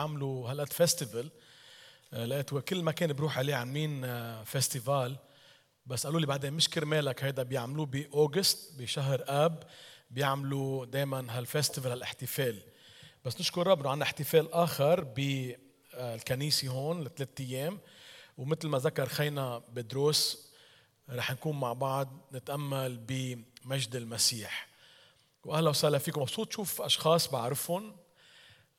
عملوا هالقد festival آه، لقيت كل مكان بروح عليه عاملين آه، festival بس قالوا لي بعدين مش كرمالك هيدا بيعملوه ب August بشهر آب بيعملوا دائما هال festival هالاحتفال. بس نشكر ربنا عندنا احتفال آخر بالكنيسه هون لثلاث أيام. ومثل ما ذكر خينا بدروس رح نكون مع بعض نتأمل بمجد المسيح. واهلا وسهلا فيكم. مبسوط شوف أشخاص بعرفهم. آه،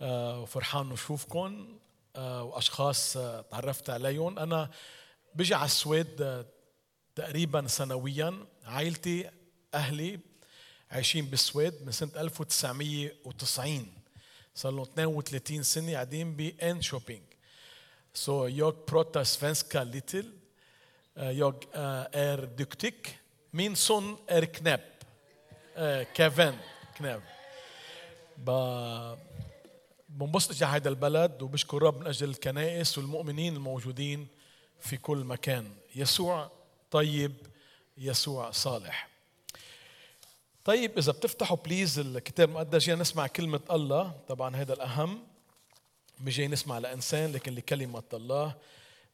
وفرحان نشوفكم آه، وأشخاص آه، تعرفت عليهم. أنا بجي على السويد تقريبا سنويا. عائلتي أهلي عايشين بالسويد من سنة 1990 صار لهم 32 سنة قاعدين ب Jönköping så jag pratar svenska lite jag är duktig مين سون ار كناب كيفن كناب بنبسط هذا البلد وبشكر رب من أجل الكنائس والمؤمنين الموجودين في كل مكان. يسوع طيب يسوع صالح. طيب إذا بتفتحوا بليز الكتاب المقدس جينا نسمع كلمة الله. طبعا هذا الأهم. مش جاي نسمع لإنسان لكن لكلمة الله.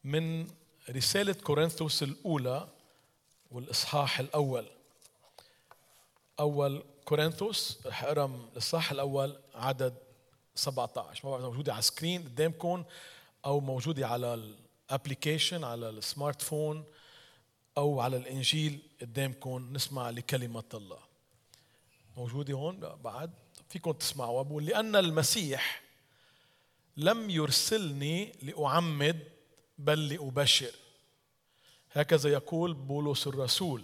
من رسالة كورنثوس الأولى والإصحاح الأول. أول كورنثوس رح أقرأ الإصحاح الأول عدد 17 ما بعرف موجودة على ال screen قدامكم أو موجودة على ال application على ال smartphone أو على الإنجيل قدامكم نسمع لكلمة الله. موجودة هون؟ بعد. فيكم تسمعوا بقول لأن المسيح لم يرسلني لأعمد بل لأبشر. هكذا يقول بولس الرسول.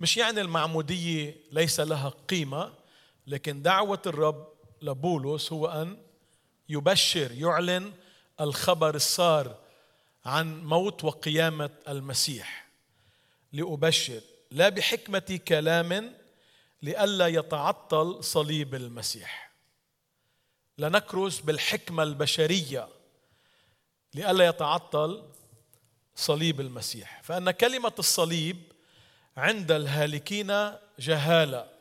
مش يعني المعمودية ليس لها قيمة لكن دعوة الرب لبولس هو أن يبشر يعلن الخبر السار عن موت وقيامة المسيح. لأبشر لا بحكمة كلام لئلا يتعطل صليب المسيح. لنكرز بالحكمة البشرية لئلا يتعطل صليب المسيح. فأن كلمة الصليب عند الهالكين جهالة.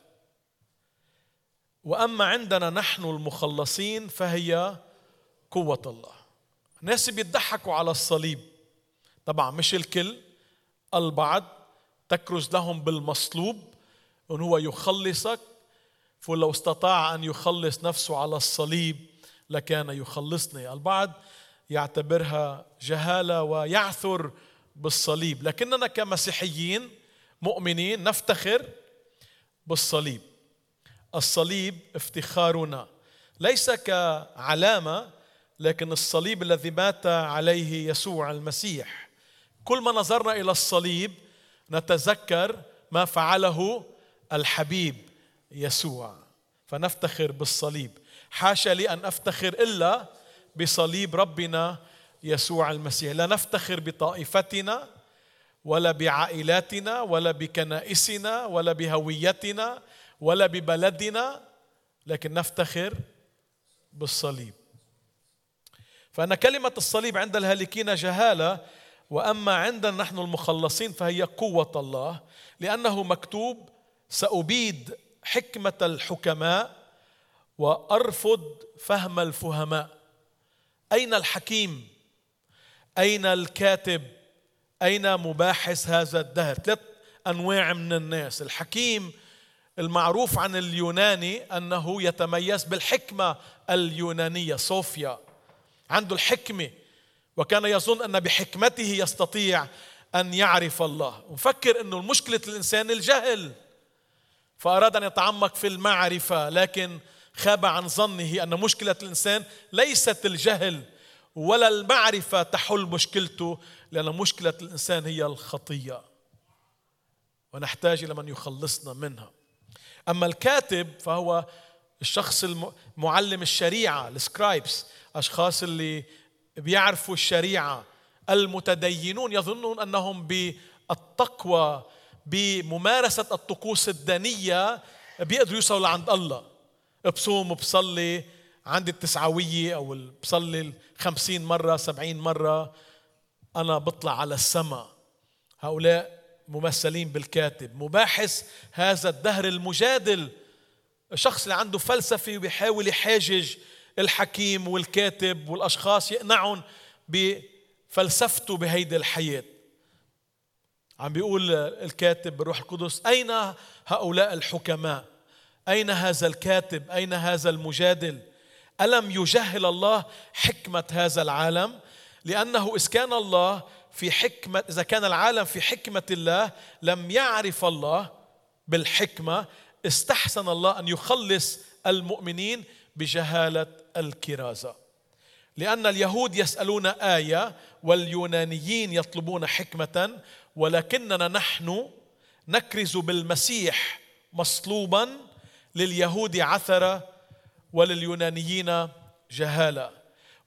وأما عندنا نحن المخلصين فهي قوة الله. ناس بيضحكوا على الصليب. طبعا مش الكل البعض تكرز لهم بالمصلوب إن هو يخلصك فلو استطاع أن يخلص نفسه على الصليب لكان يخلصني. البعض يعتبرها جهالة ويعثر بالصليب. لكننا كمسيحيين مؤمنين نفتخر بالصليب. الصليب افتخارنا ليس كعلامة لكن الصليب الذي مات عليه يسوع المسيح. كل ما نظرنا إلى الصليب نتذكر ما فعله الحبيب يسوع. فنفتخر بالصليب. حاشا لي أن أفتخر إلا بصليب ربنا يسوع المسيح. لا نفتخر بطائفتنا ولا بعائلاتنا ولا بكنائسنا ولا بهويتنا ولا ببلدنا لكن نفتخر بالصليب فأن كلمة الصليب عند الهالكين جهالة وأما عندنا نحن المخلصين فهي قوة الله لأنه مكتوب سأبيد حكمة الحكماء وأرفض فهم الفهماء أين الحكيم؟ أين الكاتب؟ أين مباحث هذا الدهر؟ ثلاث أنواع من الناس الحكيم المعروف عن اليوناني أنه يتميز بالحكمة اليونانية صوفيا. عنده الحكمة وكان يظن أن بحكمته يستطيع أن يعرف الله. وفكر أنه مشكلة الإنسان الجهل. فأراد أن يتعمق في المعرفة لكن خاب عن ظنه أن مشكلة الإنسان ليست الجهل ولا المعرفة تحل مشكلته لأن مشكلة الإنسان هي الخطية. ونحتاج إلى من يخلصنا منها. أما الكاتب فهو الشخص المعلم الشريعة السكرايبس أشخاص اللي بيعرفوا الشريعة. المتدينون يظنون أنهم بالتقوى بممارسة الطقوس الدينية بيقدروا يوصلوا لعند الله. بصوم بصلي عندي التسعوية أو بصلي خمسين مرة سبعين مرة أنا بطلع على السماء. هؤلاء ممثلين بالكاتب مباحث هذا الدهر المجادل. الشخص اللي عنده فلسفة وبيحاول يحاجج الحكيم والكاتب والأشخاص يقنعهم بفلسفته بهيدي الحياة. عم بيقول الكاتب بالروح القدس أين هؤلاء الحكماء؟ أين هذا الكاتب؟ أين هذا المجادل؟ ألم يجهل الله حكمة هذا العالم؟ لأنه إذ كان الله في حكمة إذا كان العالم في حكمة الله لم يعرف الله بالحكمة استحسن الله أن يخلص المؤمنين بجهالة الكرازة. لأن اليهود يسألون آية واليونانيين يطلبون حكمة ولكننا نحن نكرز بالمسيح مصلوبا لليهود عثره ولليونانيين جهالة.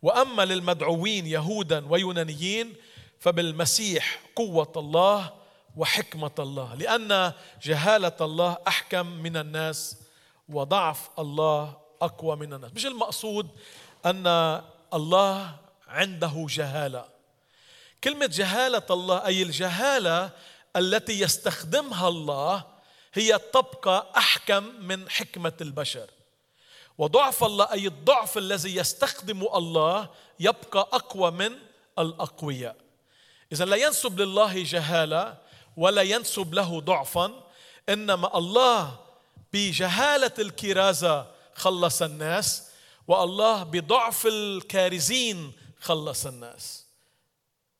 وأما للمدعوين يهودا ويونانيين فبالمسيح قوة الله وحكمة الله لأن جهالة الله أحكم من الناس وضعف الله أقوى من الناس. مش المقصود أن الله عنده جهالة. كلمة جهالة الله أي الجهالة التي يستخدمها الله هي تبقى أحكم من حكمة البشر. وضعف الله أي الضعف الذي يستخدمه الله يبقى أقوى من الأقوياء. إذا لا ينسب لله جهالة ولا ينسب له ضعفا إنما الله بجهالة الكرازة خلص الناس والله بضعف الكارزين خلص الناس.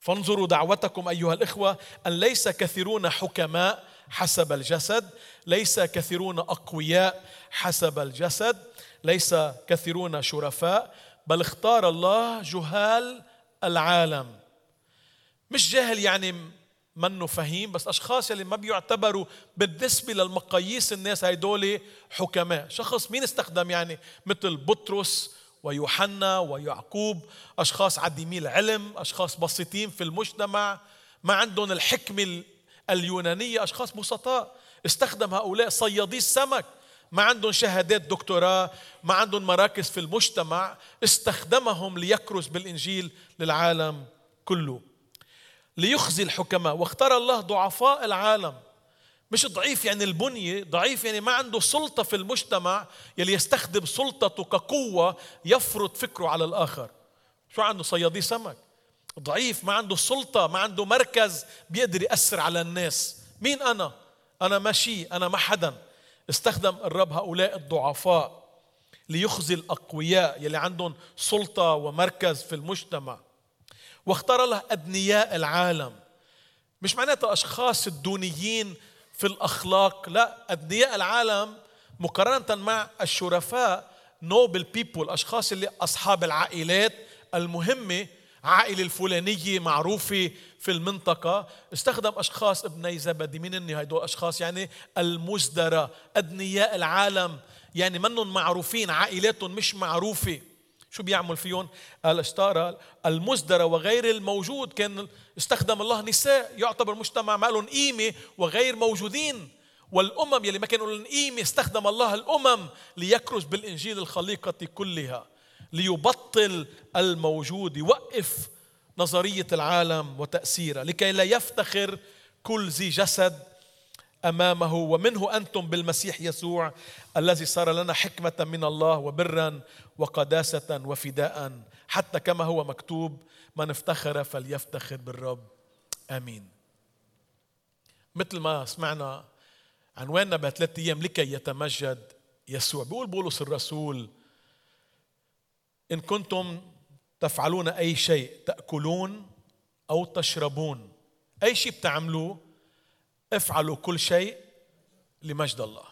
فانظروا دعوتكم أيها الإخوة أن ليس كثيرون حكماء حسب الجسد ليس كثيرون أقوياء حسب الجسد ليس كثيرون شرفاء بل اختار الله جهال العالم. مش جاهل يعني منه فهيم بس أشخاص اللي ما بيعتبروا بالنسبة للمقاييس الناس هيدول حكماء. شخص مين استخدم يعني؟ مثل بطرس ويوحنا ويعقوب أشخاص عديمي العلم أشخاص بسيطين في المجتمع ما عندهم الحكمة اليونانية أشخاص بسطاء. استخدم هؤلاء صيادي السمك. ما عندهم شهادات دكتوراه ما عندهم مراكز في المجتمع. استخدمهم ليكرز بالإنجيل للعالم كله. ليخزي الحكماء. واختار الله ضعفاء العالم. مش ضعيف يعني البنية ضعيف يعني ما عنده سلطة في المجتمع يلي يستخدم سلطته كقوة يفرض فكره على الآخر. شو عنده؟ صيادي سمك. ضعيف ما عنده سلطة ما عنده مركز بيقدر يأثر على الناس. مين أنا؟ أنا ماشي أنا ما حدا. استخدم الرب هؤلاء الضعفاء ليخزي الأقوياء يلي عندهم سلطة ومركز في المجتمع. واختار له أدنياء العالم. مش معناتها أشخاص الدونيين في الأخلاق لا أدنياء العالم مقارنة مع الشرفاء نوبل بيبول أشخاص اللي أصحاب العائلات المهمة عائلة الفلانية معروفة في المنطقة. استخدم أشخاص ابني زبدي مين إني هدول أشخاص يعني المزدرة أدنياء العالم. يعني منهم معروفين عائلاتهم مش معروفة. شو بيعمل فيهم؟ قال اشترى المزدرى وغير الموجود كان استخدم الله نساء يعتبر مجتمع ما لهم قيمة وغير موجودين والأمم يلي ما كانوا لهم قيمة استخدم الله الأمم ليكرز بالإنجيل الخليقة كلها ليبطل الموجود يوقف نظرية العالم وتأثيرها لكي لا يفتخر كل ذي جسد أمامه ومنه أنتم بالمسيح يسوع الذي صار لنا حكمة من الله وبرا وقداسة وفداء حتى كما هو مكتوب من افتخر فليفتخر بالرب. آمين. مثل ما سمعنا عنواننا بثلاث أيام لكي يتمجد يسوع. بيقول بولس الرسول إن كنتم تفعلون أي شيء تأكلون أو تشربون أي شيء بتعملوه افعلوا كل شيء لمجد الله.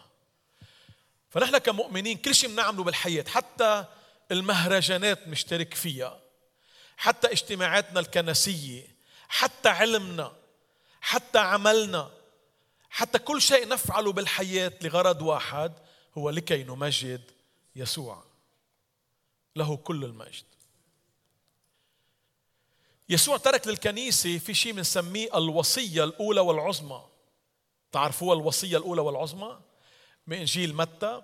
فنحن كمؤمنين كل شيء بنعمله بالحياة حتى المهرجانات مشترك فيها حتى اجتماعاتنا الكنسية حتى علمنا حتى عملنا حتى كل شيء نفعله بالحياة لغرض واحد هو لكي نمجد يسوع. له كل المجد. يسوع ترك للكنيسة في شيء بنسميه الوصية الأولى والعظمى. تعرفوها الوصية الأولى والعظمى؟ من إنجيل متى؟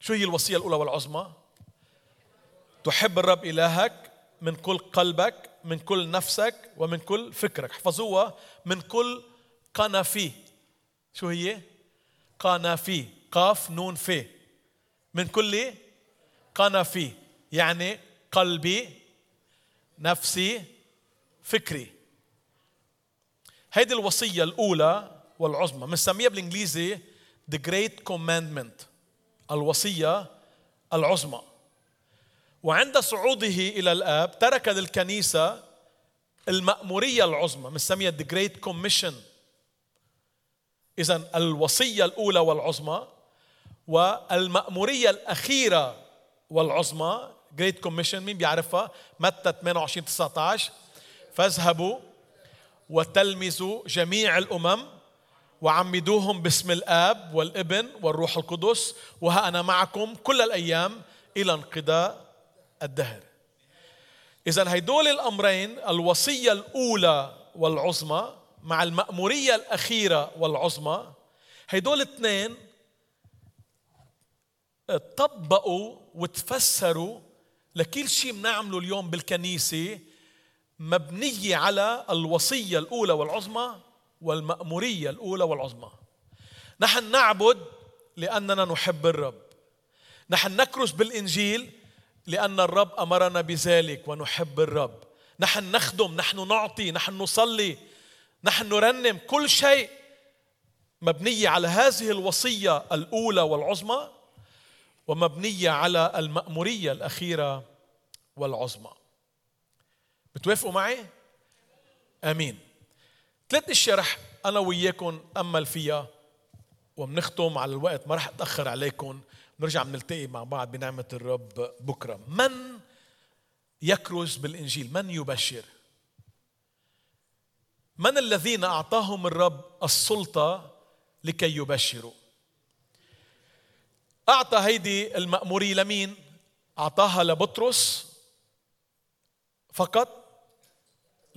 شو هي الوصية الأولى والعظمى؟ تحب الرب إلهك من كل قلبك من كل نفسك ومن كل فكرك. احفظوها من كل قنافي. شو هي؟ قنافي. قاف نون في من كل قنافي. يعني قلبي نفسي فكري. هيدي الوصية الأولى والعظمى. بنسميها بالإنجليزي the great commandment الوصية العظمى. وعند صعوده إلى الآب ترك للكنيسة المأمورية العظمى بنسميها the great commission. إذا الوصية الأولى والعظمى والمأمورية الأخيرة والعظمى. جريت كوميشن مين بيعرفها؟ متى 28 19 فاذهبوا وتلمذوا جميع الأمم وعمدوهم باسم الآب والابن والروح القدس وها أنا معكم كل الأيام إلى انقضاء الدهر. إذا هيدول الأمرين الوصية الأولى والعظمى مع المأمورية الأخيرة والعظمى هيدول الاثنين طبقوا وتفسروا لكل شيء بنعمله اليوم بالكنيسة مبنية على الوصية الأولى والعظمى والمأمورية الأولى والعظمى. نحن نعبد لأننا نحب الرب. نحن نكرس بالإنجيل لأن الرب أمرنا بذلك ونحب الرب. نحن نخدم نحن نعطي نحن نصلي نحن نرنم كل شيء مبنية على هذه الوصية الأولى والعظمى ومبنية على المأمورية الأخيرة والعظمى. بتوافقوا معي؟ آمين. ثلاث اشياء رح أنا وياكم أمل فيها وبنختم على الوقت ما رح أتأخر عليكم نرجع بنلتقي مع بعض بنعمة الرب بكرة. من يكرز بالإنجيل؟ من يبشر؟ من الذين أعطاهم الرب السلطة لكي يبشروا؟ أعطى هيدي المأمورية لمين؟ أعطاها لبطرس فقط؟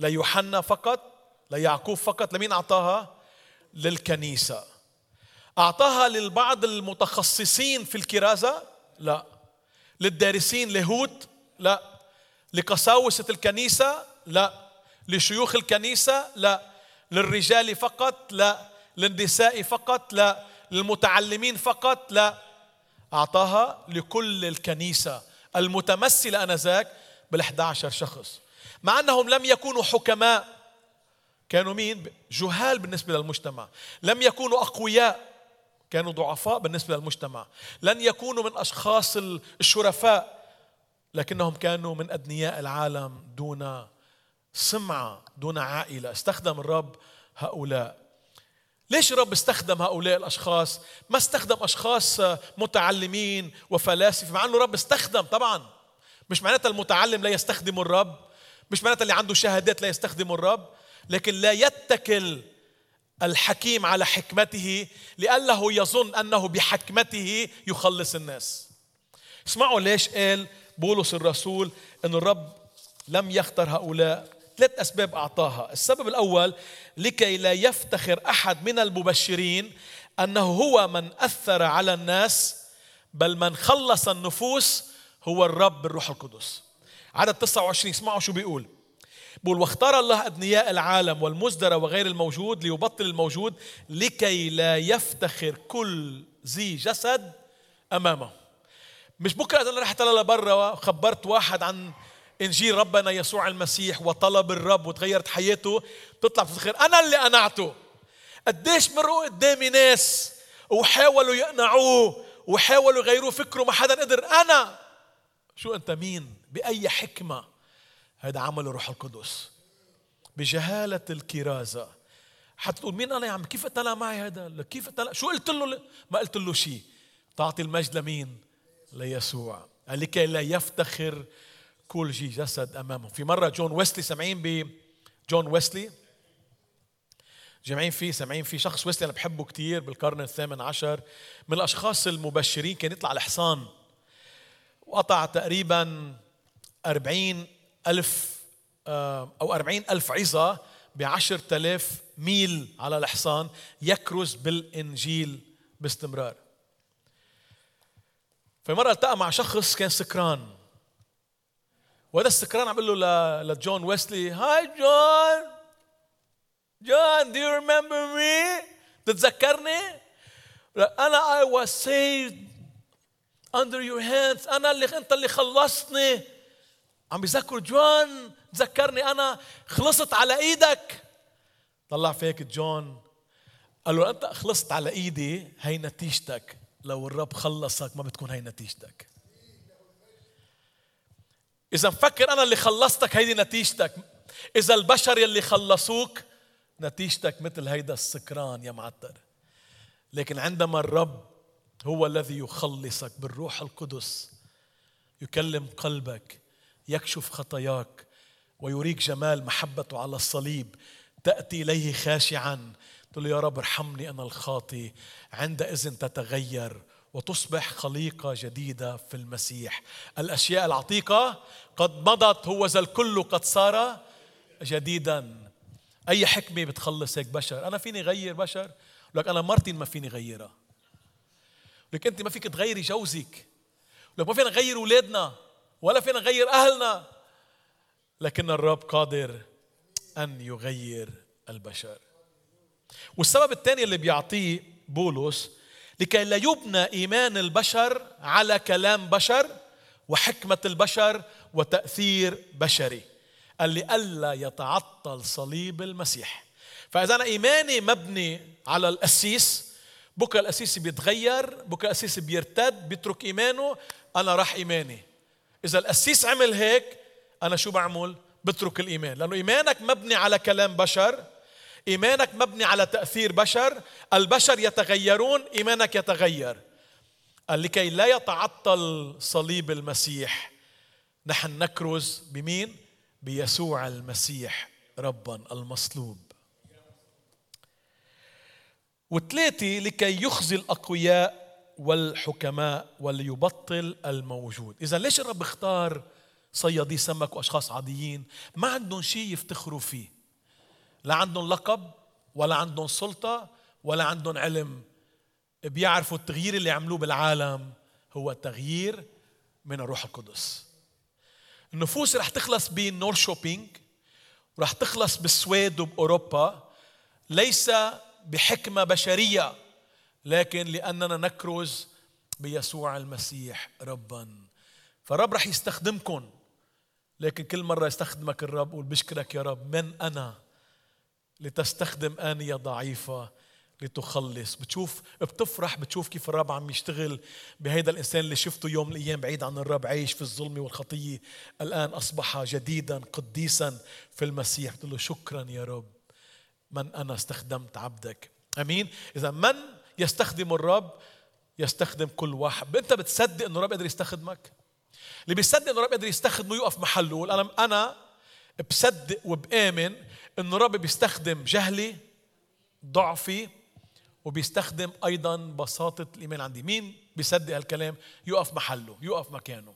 ليوحنا فقط؟ ليعقوب فقط لمين أعطاها؟ للكنيسة. أعطاها للبعض المتخصصين في الكرازة؟ لا. للدارسين لاهوت لا. لقساوسة الكنيسة؟ لا. لشيوخ الكنيسة؟ لا. للرجال فقط؟ لا. للنساء فقط؟ لا. للمتعلمين فقط؟ لا. أعطاها لكل الكنيسة المتمثلة أنذاك بال11 شخص. مع أنهم لم يكونوا حكماء كانوا مين؟ جهال بالنسبة للمجتمع. لم يكونوا أقوياء كانوا ضعفاء بالنسبة للمجتمع. لن يكونوا من أشخاص الشرفاء لكنهم كانوا من أدنياء العالم دون سمعة دون عائلة. استخدم الرب هؤلاء. ليش الرب استخدم هؤلاء الأشخاص؟ ما استخدم أشخاص متعلمين وفلاسفة مع إنه الرب استخدم طبعا. مش معناتها المتعلم لا يستخدم الرب مش معناتها اللي عنده شهادات لا يستخدم الرب. لكن لا يتكل الحكيم على حكمته لأنه يظن أنه بحكمته يخلص الناس. اسمعوا ليش قال بولس الرسول أن الرب لم يختر هؤلاء. ثلاث أسباب أعطاها. السبب الأول لكي لا يفتخر أحد من المبشرين أنه هو من أثر على الناس بل من خلص النفوس هو الرب بالروح القدس. عدد 29 اسمعوا شو بيقول. بقول واختار الله أدنياء العالم والمزدرى وغير الموجود ليبطل الموجود لكي لا يفتخر كل ذي جسد أمامه. مش بكرة أنا رحت لبرا وخبرت واحد عن إنجيل ربنا يسوع المسيح وطلب الرب وتغيرت حياته تطلع تفتخر أنا اللي قنعته. قديش مروا قدامي ناس وحاولوا يقنعوه وحاولوا يغيروا فكره ما حدا قدر. أنا. شو أنت مين؟ بأي حكمة؟ هذا عمل الروح القدس. بجهالة الكرازة. حتى تقول مين أنا يا عم؟ كيف طلع معي هذا؟ كيف طلع شو قلت له؟ ما قلت له شيء تعطي المجد لمين؟ ليسوع. لكي لا يفتخر كل شيء جسد أمامه. في مرة جون ويسلي سامعين ب جون ويسلي جامعين فيه سامعين فيه شخص ويسلي أنا بحبه كثير بالقرن الثامن عشر. من الأشخاص المبشرين كان يطلع الحصان وقطع تقريبا أربعين ألف آه، أو أربعين ألف عظة بعشر تلاف ميل على الحصان يكرز بالإنجيل باستمرار. في مرة التقى مع شخص كان سكران. وهذا السكران عم له لجون ويسلي Hi جون جون do you remember me تتذكرني أنا I was saved under your hands أنا اللي أنت اللي خلصتني. عم بيذكروا جون تذكرني أنا خلصت على إيدك. طلع فيك جون قال له أنت خلصت على إيدي هي نتيجتك. لو الرب خلصك ما بتكون هي نتيجتك. إذا مفكر أنا اللي خلصتك هيدي نتيجتك. إذا البشر يلي خلصوك نتيجتك مثل هيدا السكران يا معتر لكن عندما الرب هو الذي يخلصك بالروح القدس يكلم قلبك يكشف خطاياك ويريك جمال محبته على الصليب تأتي إليه خاشعا تقول له يا رب ارحمني أنا الخاطي عندئذ تتغير وتصبح خليقة جديدة في المسيح. الأشياء العتيقة قد مضت هو ذا الكل قد صار جديدا. أي حكمة بتخلص هيك بشر؟ أنا فيني غير بشر؟ لك أنا مرتي ما فيني غيرها. لك أنت ما فيك تغيري جوزك. لك ما فينا نغير أولادنا. ولا فينا نغير أهلنا. لكن الرب قادر أن يغير البشر. والسبب الثاني اللي بيعطيه بولس لكي لا يبنى إيمان البشر على كلام بشر وحكمة البشر وتأثير بشري. قال لي ألا يتعطل صليب المسيح. فإذا أنا إيماني مبني على القسيس بكرة القسيس بيتغير بكرة القسيس بيرتد بيترك إيمانه أنا راح إيماني. إذا القسيس عمل هيك أنا شو بعمل؟ بترك الإيمان. لأنه إيمانك مبني على كلام بشر إيمانك مبني على تأثير بشر البشر يتغيرون إيمانك يتغير. قال لكي لا يتعطل صليب المسيح. نحن نكرز بمين؟ بيسوع المسيح ربا المصلوب. وثلاثة لكي يخزي الأقوياء والحكماء وليبطل الموجود. إذا ليش الرب اختار صيادي سمك وأشخاص عاديين؟ ما عندهم شيء يفتخروا فيه. لا عندهم لقب ولا عندهم سلطة ولا عندهم علم. بيعرفوا التغيير اللي عملوه بالعالم هو تغيير من الروح القدس. النفوس رح تخلص بالنور شوبينج ورح تخلص بالسويد وبأوروبا. ليس بحكمة بشرية. لكن لأننا نكرز بيسوع المسيح ربا. فالرب رح يستخدمكم لكن كل مرة يستخدمك الرب قول بشكرك يا رب. من أنا؟ لتستخدم آنية ضعيفة لتخلص. بتشوف بتفرح بتشوف كيف الرب عم يشتغل بهيدا الإنسان اللي شفته يوم من الأيام بعيد عن الرب عايش في الظلم والخطية. الآن أصبح جديدا قديسا في المسيح. بتقول له شكرا يا رب. من أنا استخدمت عبدك. أمين؟ إذا من يستخدم الرب يستخدم كل واحد. أنت بتصدق أنه الرب قادر يستخدمك؟ اللي بيصدق أنه الرب قادر يستخدمه يقف محله. أنا أنا بصدق وبآمن انه الرب بيستخدم جهلي ضعفي وبيستخدم أيضا بساطة الإيمان عندي. مين بيصدق هالكلام؟ يقف محله يقف مكانه.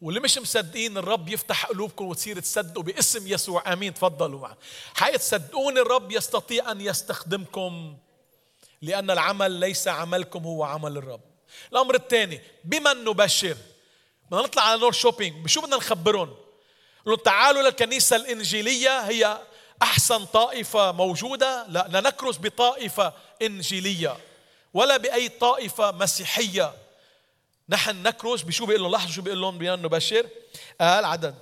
واللي مش مصدقين الرب يفتح قلوبكم وتصير تصدقوا باسم يسوع. آمين تفضلوا معي. حيتصدقوني الرب يستطيع أن يستخدمكم لأن العمل ليس عملكم هو عمل الرب. الأمر الثاني بمن نبشر؟ بدنا نطلع على نورشوبينج. بشو بدنا نخبرهم؟ تعالوا للكنيسة الإنجيلية هي أحسن طائفة موجودة. لا نكرز بطائفة إنجيلية ولا بأي طائفة مسيحية. نحن نكرز بشو بيقول لهم؟ لاحظوا شو بيقول لهم بيان نبشر؟ قال عدد.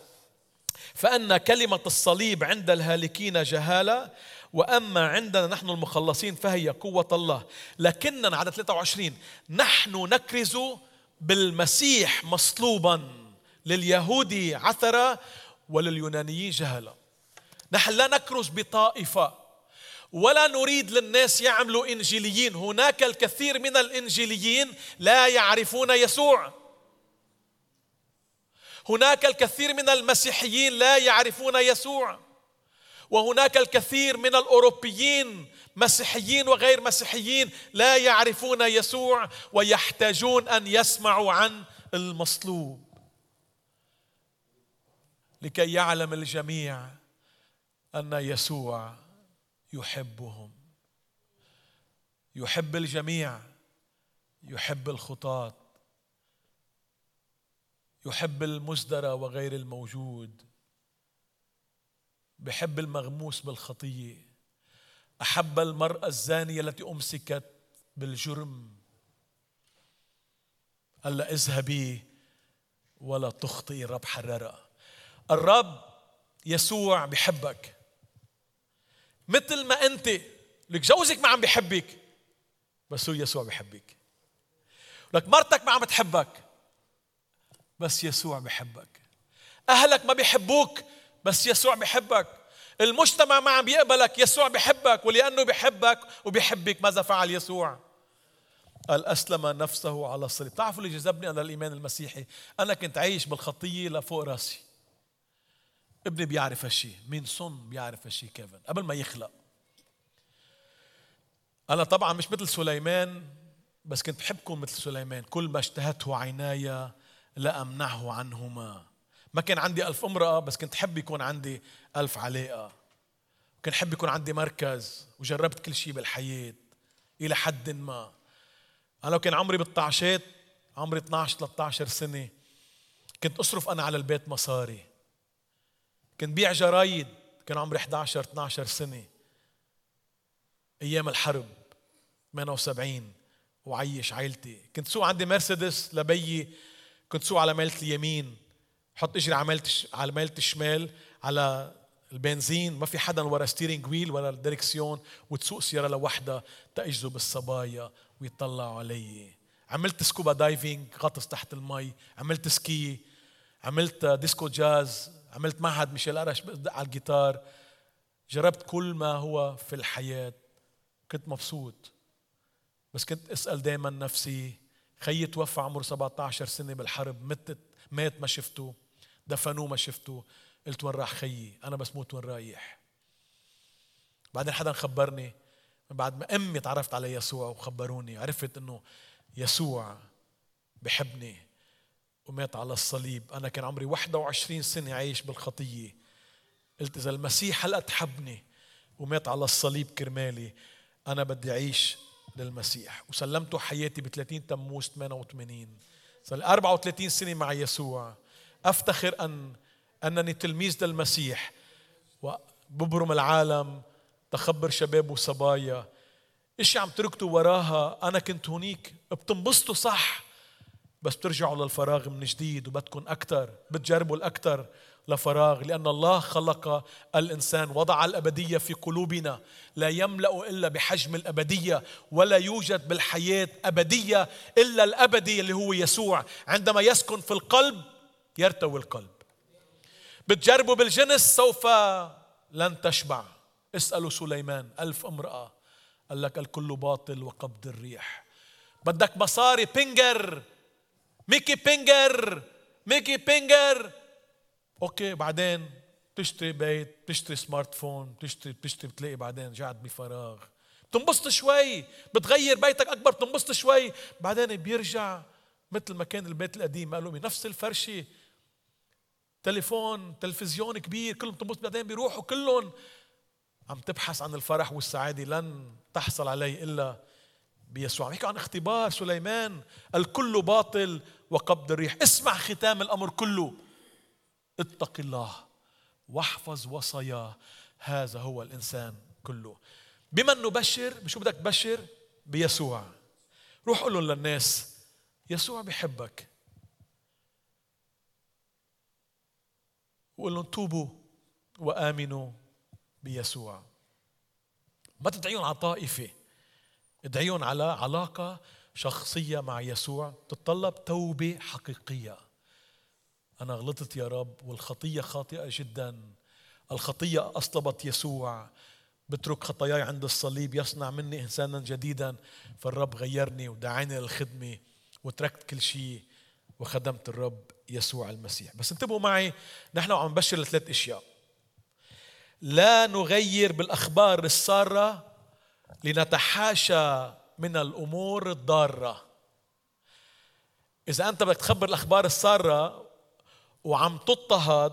فأن كلمة الصليب عند الهالكين جهالة وأما عندنا نحن المخلصين فهي قوة الله. لكننا عدد 23 نحن نكرز بالمسيح مصلوبا لليهود عثرة ولليونانيين جهلة نحن لا نكرز بطائفة ولا نريد للناس يعملوا إنجيليين. هناك الكثير من الإنجيليين لا يعرفون يسوع. هناك الكثير من المسيحيين لا يعرفون يسوع. وهناك الكثير من الأوروبيين مسيحيين وغير مسيحيين لا يعرفون يسوع ويحتاجون أن يسمعوا عن المصلوب. لكي يعلم الجميع أن يسوع يحبهم. يحب الجميع يحب الخطاة. يحب المزدرى وغير الموجود بحب المغموس بالخطية. أحب المرأة الزانية التي أمسكت بالجرم. قال لها اذهبي ولا تخطئي الرب حررها الرب يسوع بحبك. مثل ما أنت لك جوزك ما عم بحبك بس هو يسوع بحبك. لك مرتك ما عم تحبك. بس يسوع بحبك. أهلك ما بيحبوك بس يسوع بحبك. المجتمع ما عم بيقبلك يسوع بحبك ولأنه بحبك وبيحبك. ماذا فعل يسوع؟ قال أسلم نفسه على الصليب. تعرفوا اللي جذبني أنا الإيمان المسيحي؟ أنا كنت عايش بالخطية لفوق راسي. ابني بيعرف هالشيء مين صن بيعرف هالشيء كيفن قبل ما يخلق. أنا طبعا مش مثل سليمان بس كنت بحبكم مثل سليمان. كل ما اشتهته عيناي لا أمنعه عنهما. ما كان عندي ألف أمرأة بس كنت حب يكون عندي ألف علاقة. كنت حب يكون عندي مركز وجربت كل شيء بالحياة إلى حد ما. أنا لو كان عمري بالطعشات عمري 12 13 سنة كنت أصرف أنا على البيت مصاري. كنت بيع جرايد كان عمري 11 12 سنة. أيام الحرب 78 وعيش عائلتي كنت سوق عندي مرسيدس لبيي كنت سوق على ميلة اليمين حط اجري على ميلة على ميلة الشمال على البنزين ما في حدا ورا steering wheel ولا الدركسيون وتسوق سيارة لوحدها تأجذب الصبايا ويطلعوا علي. عملت scuba diving غطس تحت المي. عملت ski. عملت disco jazz عملت معهد ميشيل قرش على الجيتار. جربت كل ما هو في الحياة. كنت مبسوط. بس كنت اسأل دائما نفسي خيي توفى عمره 17 سنة بالحرب متت مات ما شفته دفنوه ما شفته. قلت وين راح خيي؟ أنا بس موت وين رايح. بعدين حدا خبرني بعد ما أمي تعرفت على يسوع وخبروني عرفت إنه يسوع بحبني ومات على الصليب. أنا كان عمري 21 سنة عايش بالخطية. قلت إذا المسيح هلأ تحبني ومات على الصليب كرمالي أنا بدي أعيش للمسيح. وسلمته حياتي ب 30 تموز 88 صار 34 سنة مع يسوع. أفتخر ان أنني تلميذ للمسيح. وببرم العالم تخبر شباب وصبايا. اشي عم تركتوا وراها؟ أنا كنت هونيك. بتنبسطوا صح. بس بترجعوا للفراغ من جديد وبدكم أكثر بتجربوا الاكثر لفراغ لأن الله خلق الإنسان وضع الأبدية في قلوبنا. لا يملأ إلا بحجم الأبدية ولا يوجد بالحياة أبدية إلا الأبدي اللي هو يسوع. عندما يسكن في القلب يرتوي القلب. بتجربوا بالجنس سوف لن تشبع. اسألوا سليمان ألف امرأة. قال لك الكل باطل وقبض الريح. بدك مصاري بينجر. ميكي بينجر. ميكي بينجر. أوكي بعدين تشتري بيت تشتري سمارت فون تشتري تشتري بتلاقي بعدين جعت بفراغ. بتنبسط شوي بتغير بيتك أكبر بتنبسط شوي. بعدين بيرجع مثل ما كان البيت القديم قالوا نفس الفرشة. تليفون تلفزيون كبير كلهم بتنبسط. بعدين بيروحوا كلهم. عم تبحث عن الفرح والسعادة لن تحصل عليه إلا بيسوع. عم عن اختبار سليمان. الكل باطل وقبض الريح. اسمع ختام الأمر كله. اتق الله واحفظ وصاياه هذا هو الإنسان كله. بمن نبشر؟ بشو بدك تبشر؟ بيسوع. روح قول للناس يسوع بحبك. وقول لهم توبوا وآمنوا بيسوع. ما تدعيهم على طائفة ادعيهم على علاقة شخصية مع يسوع. تتطلب توبة حقيقية. أنا غلطت يا رب والخطية خاطئة جدا. الخطية أصلبت يسوع. بترك خطاياي عند الصليب يصنع مني إنسانا جديدا. فالرب غيرني ودعاني للخدمة وتركت كل شيء وخدمت الرب يسوع المسيح. بس انتبهوا معي نحن عم نبشر لثلاث أشياء. لا نغير بالأخبار السارة لنتحاشى من الأمور الضارة. إذا أنت بدك تخبر الأخبار السارة وعم تضطهد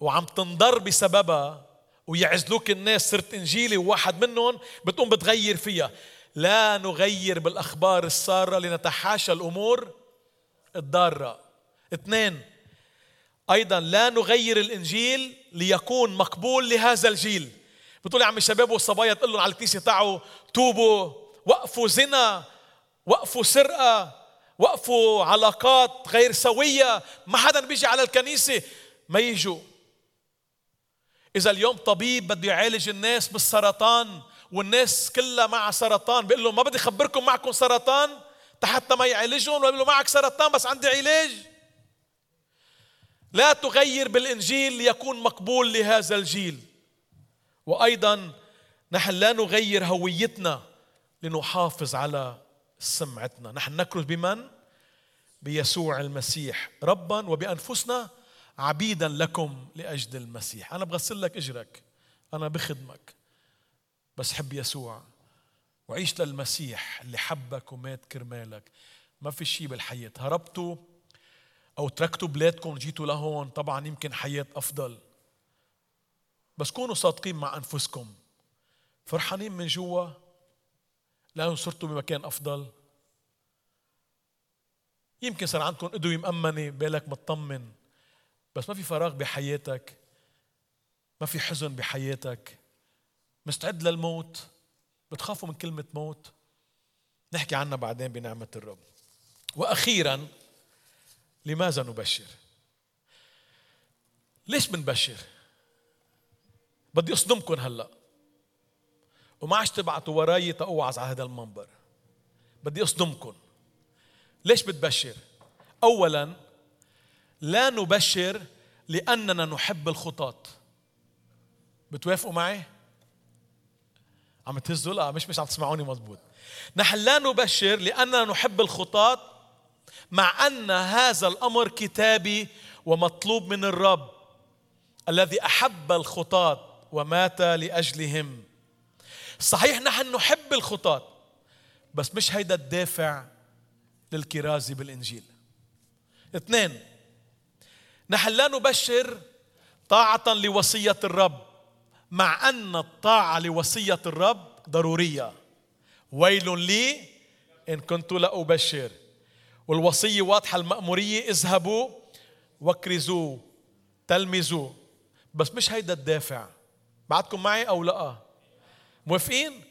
وعم تنضر بسببها ويعزلوك الناس صرت إنجيلي وواحد منهم بتقوم بتغير فيها. لا نغير بالأخبار السارة لنتحاشى الأمور الضارة. اثنين أيضا لا نغير الإنجيل ليكون مقبول لهذا الجيل. بتقول يا عم الشباب والصبايا تقول لهم على الكنيسة تعوا توبوا وقفوا زنا وقفوا سرقة. وقفوا علاقات غير سوية ما حدا بيجي على الكنيسة ما يجوا. إذا اليوم طبيب بده يعالج الناس بالسرطان والناس كلها مع سرطان بيقول لهم ما بدي أخبركم معكم سرطان حتى ما يعالجهم ولا له معك سرطان بس عندي علاج. لا تغير بالإنجيل ليكون مقبول لهذا الجيل. وأيضا نحن لا نغير هويتنا لنحافظ على سمعتنا. نحن نكرز بمن؟ بيسوع المسيح. ربا وبأنفسنا عبيدا لكم لأجل المسيح. أنا بغسل لك إجرك. أنا بخدمك. بس حب يسوع وعيش للمسيح اللي حبك ومات كرمالك. ما في شيء بالحياة. هربتوا أو تركتوا بلادكم وجيتوا لهون طبعا يمكن حياة أفضل. بس كونوا صادقين مع أنفسكم. فرحانين من جوا. لأنه صرتوا بمكان أفضل. يمكن صار عندكم أدوية مأمنة بالك مطمن بس ما في فراغ بحياتك ما في حزن بحياتك. مستعد للموت بتخافوا من كلمة موت. نحكي عنها بعدين بنعمة الرب. وأخيرا لماذا نبشر؟ ليش بنبشر؟ بدي أصدمكم هلأ. وما عادش تبعتوا وراي تأوعظ على هذا المنبر. بدي أصدمكم ليش بتبشر؟ أولا لا نبشر لأننا نحب الخطاة بتوافقوا معي؟ عم تهزوا؟ لا مش مش عم تسمعوني مزبوط نحن لا نبشر لأننا نحب الخطاة مع أن هذا الأمر كتابي ومطلوب من الرب الذي أحب الخطاة ومات لأجلهم. صحيح نحن نحب الخطاة بس مش هيدا الدافع للكرازة بالإنجيل. اثنين نحن لا نبشر طاعة لوصية الرب مع أن الطاعة لوصية الرب ضرورية. ويل لي إن كنت لا أبشر. والوصية واضحة المأمورية اذهبوا وكرزوا تلمذوا بس مش هيدا الدافع. بعدكم معي أو لا؟ موافقين؟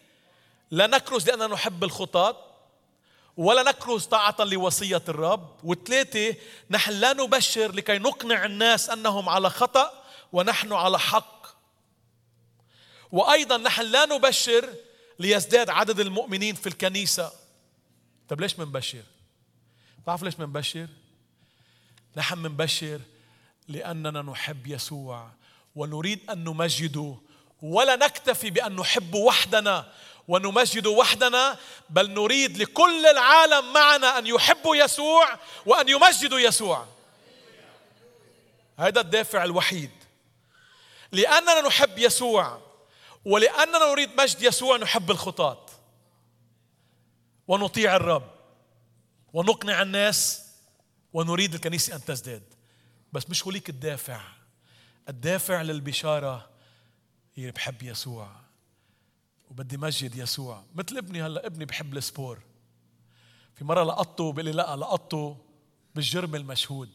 لا نكرز لأننا نحب الخطاة ولا نكرز طاعة لوصية الرب. وثلاثة نحن لا نبشر لكي نقنع الناس أنهم على خطأ ونحن على حق. وأيضا نحن لا نبشر ليزداد عدد المؤمنين في الكنيسة. طب ليش منبشر؟ بتعرف ليش منبشر؟ نحن منبشر لأننا نحب يسوع ونريد أن نمجده ولا نكتفي بأن نحب وحدنا ونمجد وحدنا بل نريد لكل العالم معنا أن يحبوا يسوع وأن يمجدوا يسوع. هذا الدافع الوحيد. لأننا نحب يسوع ولأننا نريد مجد يسوع نحب الخطاة. ونطيع الرب. ونقنع الناس. ونريد الكنيسة أن تزداد. بس مش هوليك الدافع. الدافع للبشارة هي بحب يسوع. وبدي مجد يسوع. مثل ابني هلا ابني بحب ال sport. في مرة لقطته بيقول لي لا لقطته بالجرم المشهود.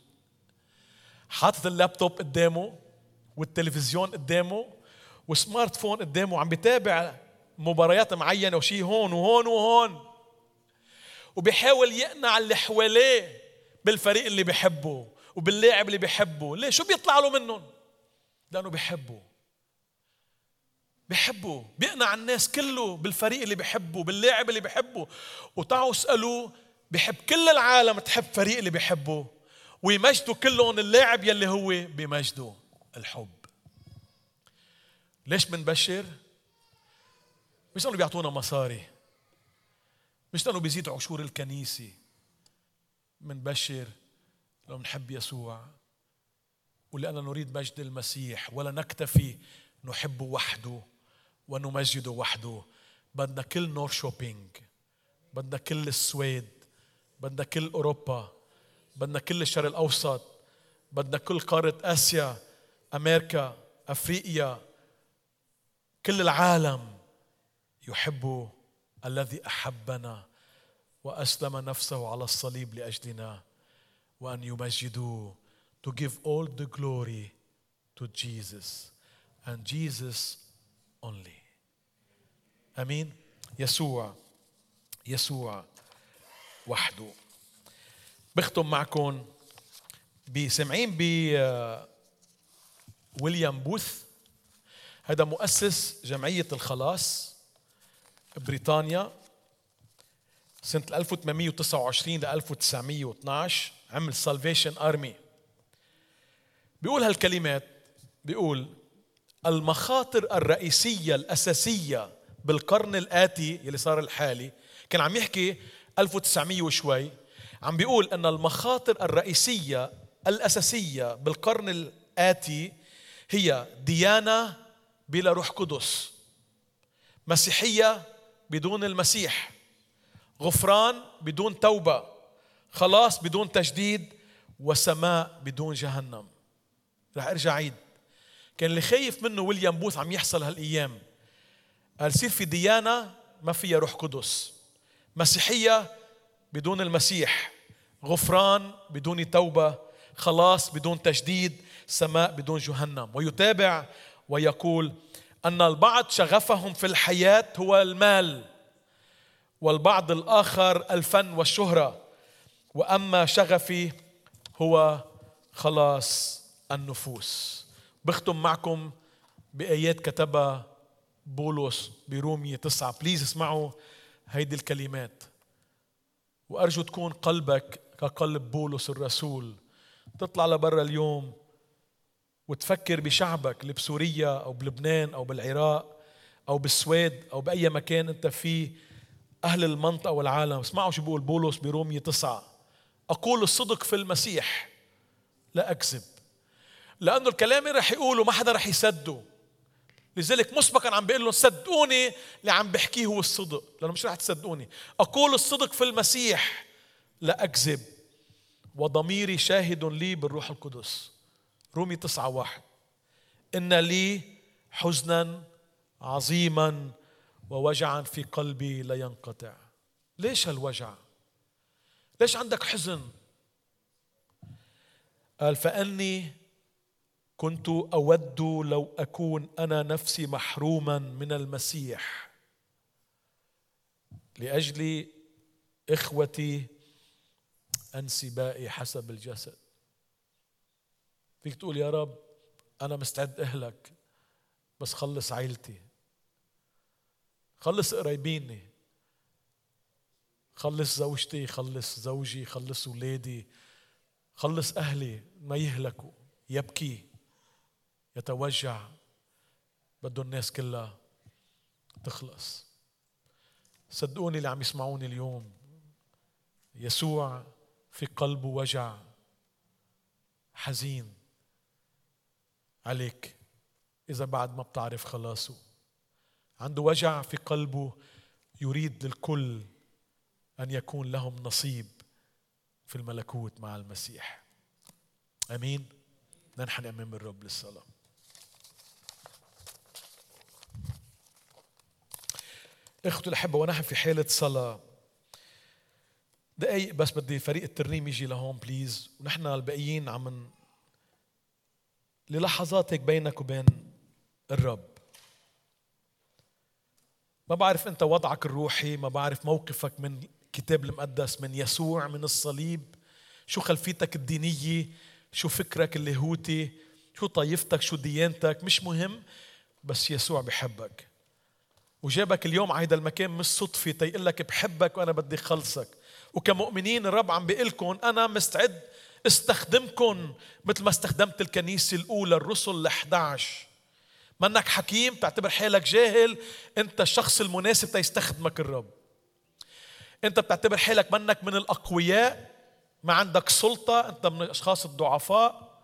حاطط اللابتوب قدامه والتلفزيون قدامه و smartphone قدامه عم بيتابع مباريات معينة وشي هون وهون وهون. وبيحاول يقنع اللي حواليه بالفريق اللي بيحبه وباللاعب اللي بيحبه ليه؟ شو بيطلع له منهم؟ لأنه بيحبه بيحبه بيقنع الناس كله بالفريق اللي بيحبه باللاعب اللي بيحبه. وتعوا اسألوه بيحب كل العالم تحب فريق اللي بيحبه. ويمجدوا كلهم اللاعب يلي هو بمجده الحب. ليش بنبشر؟ مش لأنه بيعطونا مصاري. مش لأنه بيزيد عشور الكنيسة. بنبشر لو بنحب يسوع. ولأننا نريد مجد المسيح ولا نكتفي نحبه وحده. ونمجده وحده. بدنا كل نور شوبينج بدنا كل السويد. بدنا كل أوروبا. بدنا كل الشرق الأوسط. بدنا كل قارة آسيا أمريكا أفريقيا. كل العالم يحب الذي أحبنا وأسلم نفسه على الصليب لأجلنا. وأن يمجدوه to give all the glory to Jesus. And Jesus only. آمين. يسوع يسوع وحده. بختم معكم بسمعين ب ويليام بوث. هذا مؤسس جمعية الخلاص بريطانيا سنة 1829 ل 1912 عمل سالفيشن ارمي بيقول هالكلمات بيقول المخاطر الرئيسية الأساسية بالقرن الآتي اللي صار الحالي كان عم يحكي 1900 وشوي عم بيقول أن المخاطر الرئيسية الأساسية بالقرن الآتي هي ديانة بلا روح قدس مسيحية بدون المسيح غفران بدون توبة خلاص بدون تجديد وسماء بدون جهنم. رح أرجع عيد. كان اللي خايف منه ويليام بوث عم يحصل هالأيام. قال يصير في ديانه ما فيها روح قدس. مسيحية بدون المسيح. غفران بدون توبة. خلاص بدون تجديد سماء بدون جهنم. ويتابع ويقول أن البعض شغفهم في الحياة هو المال والبعض الآخر الفن والشهرة. وأما شغفي هو خلاص النفوس. بختم معكم بآيات كتبها بولس برومية تسعة. بليز اسمعوا هيدي الكلمات. وأرجو تكون قلبك كقلب بولس الرسول. تطلع لبرا اليوم وتفكر بشعبك اللي بسوريا أو بلبنان أو بالعراق أو بالسويد أو بأي مكان أنت فيه أهل المنطقة والعالم. اسمعوا شو بيقول بولس برومية تسعة. أقول الصدق في المسيح لا أكذب. لأنه الكلام اللي رح يقوله ما حدا رح يصدقه. لذلك مسبقا عم بيقول لهم صدقوني اللي عم بحكيه هو الصدق. لأنه مش رح تصدقوني. أقول الصدق في المسيح لا أكذب وضميري شاهد لي بالروح القدس. رومي تسعة واحد. إن لي حزنا عظيما ووجعا في قلبي لا ينقطع. ليش هالوجع؟ ليش عندك حزن؟ قال فأني كنت أود لو أكون أنا نفسي محروما من المسيح. لأجل إخوتي أنسبائي حسب الجسد. فيك تقول يا رب أنا مستعد أهلك بس خلص عيلتي. خلص قرايبيني خلص زوجتي خلص زوجي خلص اولادي خلص أهلي ما يهلكوا يبكي. يتوجع بده الناس كلها تخلص. صدقوني اللي عم يسمعوني اليوم يسوع في قلبه وجع حزين عليك إذا بعد ما بتعرف خلاصه. عنده وجع في قلبه يريد للكل أن يكون لهم نصيب في الملكوت مع المسيح. آمين. ننحني أمام الرب للصلاة. اخوتي الأحبة ونحن في حاله صلاة. دقايق بس بدي فريق الترنيم يجي لهون بليز ونحن الباقيين عم للحظات هيك بينك وبين الرب. ما بعرف انت وضعك الروحي ما بعرف موقفك من الكتاب المقدس من يسوع من الصليب. شو خلفيتك الدينية؟ شو فكرك اللاهوتي؟ شو طائفتك شو ديانتك؟ مش مهم بس يسوع بحبك. وجابك اليوم على هذا المكان مش صدفة تيقول لك بحبك وأنا بدي خلصك. وكمؤمنين الرب عم بيقول لكم أنا مستعد استخدمكم مثل ما استخدمت الكنيسة الأولى الرسل ال 11 منك حكيم تعتبر حالك جاهل أنت الشخص المناسب تيستخدمك الرب. أنت بتعتبر حالك منك من الأقوياء ما عندك سلطة أنت من الأشخاص الضعفاء.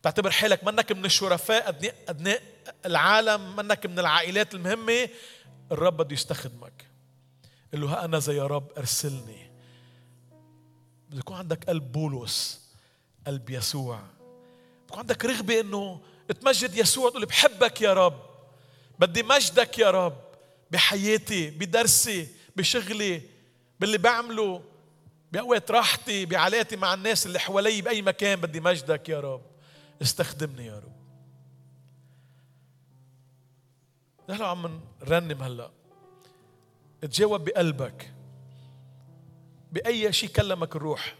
بتعتبر حالك منك من الشرفاء ابناء العالم منك من العائلات المهمة. الرب بده يستخدمك. قل له ها أنا زي يا رب أرسلني. بده يكون عندك قلب بولس قلب يسوع. يكون عندك رغبة إنه تمجد يسوع تقول بحبك يا رب بدي مجدك يا رب بحياتي بدرسي بشغلي باللي بعمله بأوقات راحتي بعلاقتي مع الناس اللي حوالي بأي مكان بدي مجدك يا رب. استخدمني يا رب. نحن عم نرنم هلا. تجاوب بقلبك. بأي شيء كلمك الروح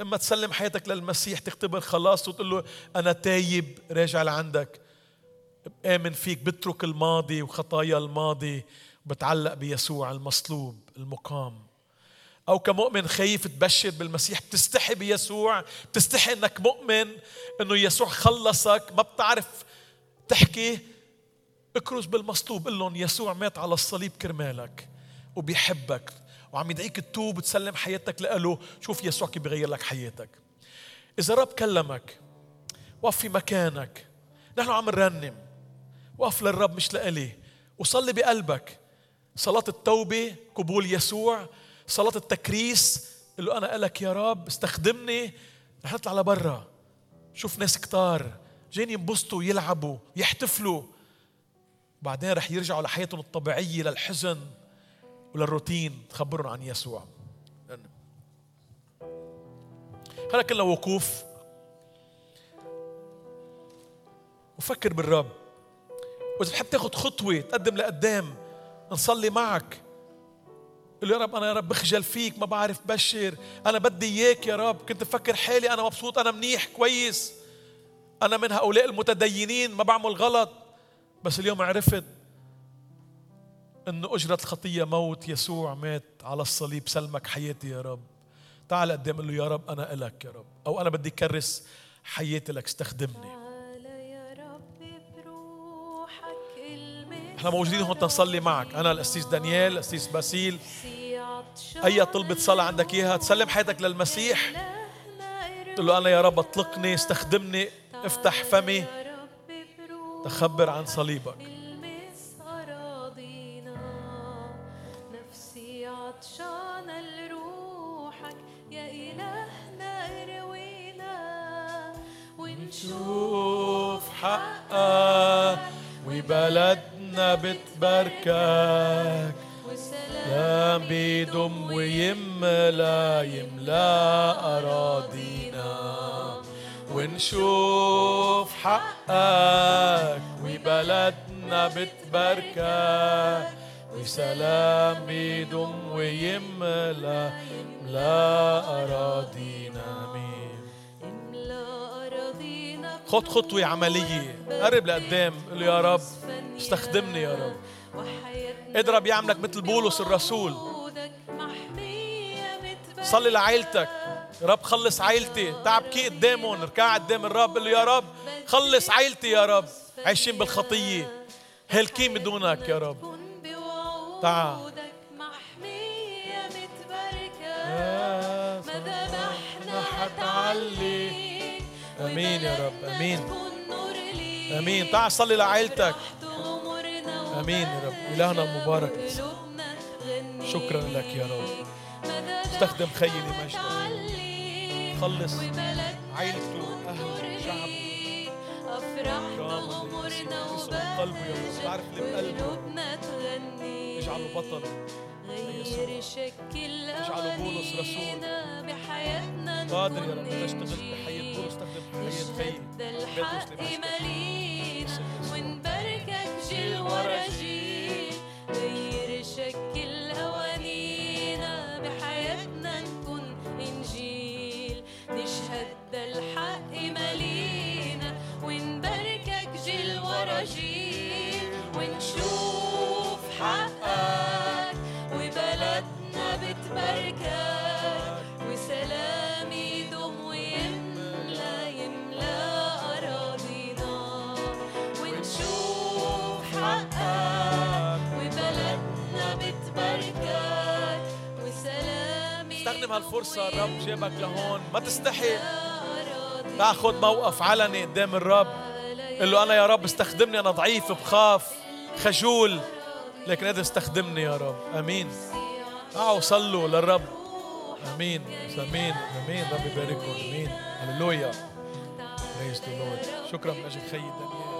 إما تسلم حياتك للمسيح تختبر خلاص وتقول له أنا تايب راجع لعندك. بآمن فيك بترك الماضي وخطايا الماضي وبتعلق بيسوع المصلوب المقام. أو كمؤمن خايف تبشر بالمسيح بتستحي بيسوع بتستحي إنك مؤمن إنه يسوع خلصك. ما بتعرف تحكي اكرز بالمصلوب قل لهم يسوع مات على الصليب كرمالك وبيحبك وعم يدعيك تتوب وتسلم حياتك له شوف يسوع كيف بيغير لك حياتك. إذا رب كلمك وقف في مكانك. نحن عم نرنم. وقف للرب مش لإلي. وصلي بقلبك. صلاة التوبة قبول يسوع. صلاة التكريس قل له أنا إلك يا رب استخدمني. رح نطلع لبرا. شوف ناس كتار جايين ينبسطوا يلعبوا يحتفلوا. بعدين رح يرجعوا لحياتهم الطبيعية للحزن وللروتين تخبرهم عن يسوع. خلينا كلنا وقوف. وفكر بالرب. وإذا بتحب تاخذ خطوة تقدم لقدام نصلي معك. قل يا رب أنا يا رب بخجل فيك ما بعرف بشر. أنا بدي إياك يا رب. كنت بفكر حالي أنا مبسوط أنا منيح كويس. أنا من هؤلاء المتدينين ما بعمل غلط. بس اليوم عرفت إنه اجره الخطيه موت يسوع مات على الصليب سلمك حياتي يا رب. تعال قدام له يا رب أنا إلك يا رب أو أنا بدي كرس حياتي لك استخدمني. إحنا موجودين هون تنصلي معك. أنا الاسيس دانيال الاسيس باسيل. أي طلبة صلاة عندك إياها؟ تسلم حياتك للمسيح. تقول له أنا يا رب أطلقني استخدمني افتح فمي. تخبر عن صليبك. نشوف حقك وبلدنا بتباركك. وسلام بيدم ويملا يملأ أراضينا. ونشوف حقك وبلدنا بتباركك وسلام بيدم ويملأ يملا أراضينا خد خطوة عملية. قرب لقدام قل يا رب استخدمني يا رب. اضرب يعملك مثل بولس الرسول. صلي لعائلتك. يا رب خلص عائلتي. تعب كي قدامهم اركع قدام الرب قل له يا رب خلص عائلتي يا رب. عايشين بالخطية. هالكين بدونك يا رب؟ تعال. حتعلي آمين يا رب. آمين. آمين. تعال صلي لعائلتك. آمين يا رب. إلهنا المبارك شكرا لك يا رب. استخدم خيي لمجدك خلص. عائلته اهله شعبه افرحنا غمرنا تعرف اللي بقلبه اجعله بطل. غير شكل اجعله بولس رسول. بحياتنا قادر يا رب. تشتغل بحياة بولس تخدم حياة خي الحق ملينا. ونباركك جيل ورا جيل. هالفرصة الرب جابك لهون. ما تستحي. تاخذ موقف علني قدام الرب قل له أنا يا رب استخدمني أنا ضعيف بخاف خجول لكن قادر استخدمني يا رب. آمين. تعالوا صلوا للرب. آمين. آمين. آمين. رب يبارككم. آمين. هللويا. شكرا من أجل خيي دانيال.